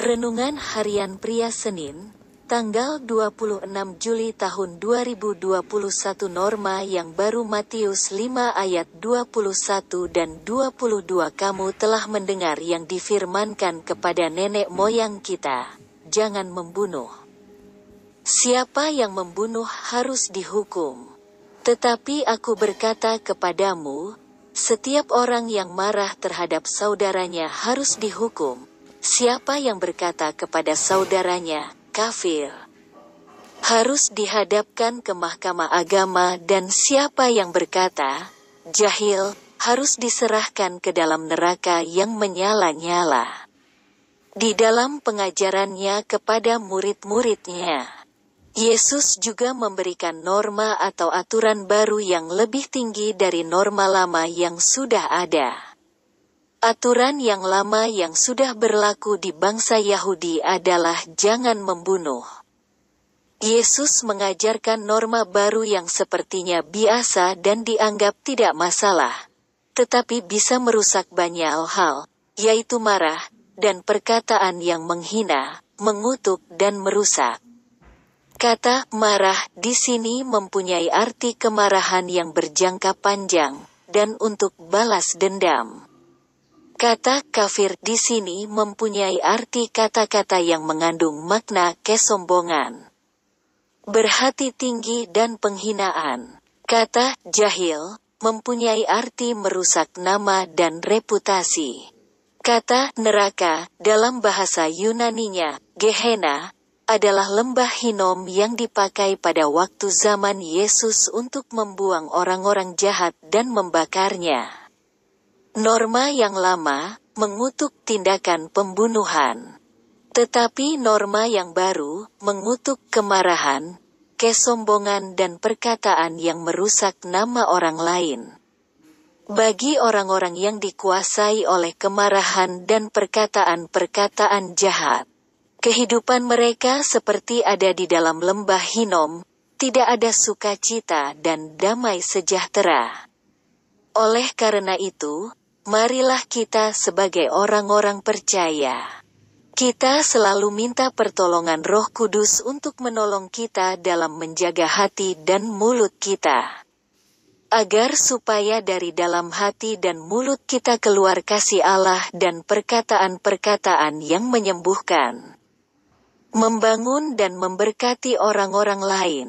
Renungan Harian Pria Senin, tanggal 26 Juli tahun 2021 Norma yang baru Matius 5 ayat 21 dan 22 Kamu telah mendengar yang difirmankan kepada nenek moyang kita, jangan membunuh. Siapa yang membunuh harus dihukum. Tetapi aku berkata kepadamu, setiap orang yang marah terhadap saudaranya harus dihukum. Siapa yang berkata kepada saudaranya, kafir, harus dihadapkan ke mahkamah agama dan siapa yang berkata, jahil, harus diserahkan ke dalam neraka yang menyala-nyala. Di dalam pengajarannya kepada murid-muridnya, Yesus juga memberikan norma atau aturan baru yang lebih tinggi dari norma lama yang sudah ada. Aturan yang lama yang sudah berlaku di bangsa Yahudi adalah jangan membunuh. Yesus mengajarkan norma baru yang sepertinya biasa dan dianggap tidak masalah, tetapi bisa merusak banyak hal, yaitu marah dan perkataan yang menghina, mengutuk, dan merusak. Kata "marah" di sini mempunyai arti kemarahan yang berjangka panjang dan untuk balas dendam. Kata kafir di sini mempunyai arti kata-kata yang mengandung makna kesombongan, berhati tinggi dan penghinaan. Kata jahil mempunyai arti merusak nama dan reputasi. Kata neraka dalam bahasa Yunaninya, Gehenna, adalah lembah Hinom yang dipakai pada waktu zaman Yesus untuk membuang orang-orang jahat dan membakarnya. Norma yang lama mengutuk tindakan pembunuhan, tetapi norma yang baru mengutuk kemarahan, kesombongan, dan perkataan yang merusak nama orang lain. Bagi orang-orang yang dikuasai oleh kemarahan dan perkataan-perkataan jahat, kehidupan mereka seperti ada di dalam lembah Hinom, tidak ada sukacita dan damai sejahtera. Oleh karena itu, Marilah kita sebagai orang-orang percaya. Kita selalu minta pertolongan Roh Kudus untuk menolong kita dalam menjaga hati dan mulut kita. Agar supaya dari dalam hati dan mulut kita keluar kasih Allah dan perkataan-perkataan yang menyembuhkan. Membangun dan memberkati orang-orang lain.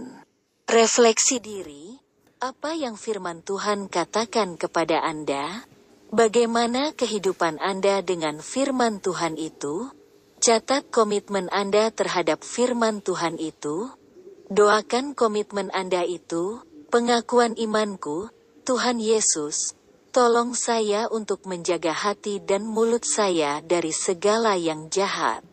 Refleksi diri, apa yang firman Tuhan katakan kepada Anda? Bagaimana kehidupan Anda dengan firman Tuhan itu? Catat komitmen Anda terhadap firman Tuhan itu. Doakan komitmen Anda itu, pengakuan imanku, Tuhan Yesus, tolong saya untuk menjaga hati dan mulut saya dari segala yang jahat.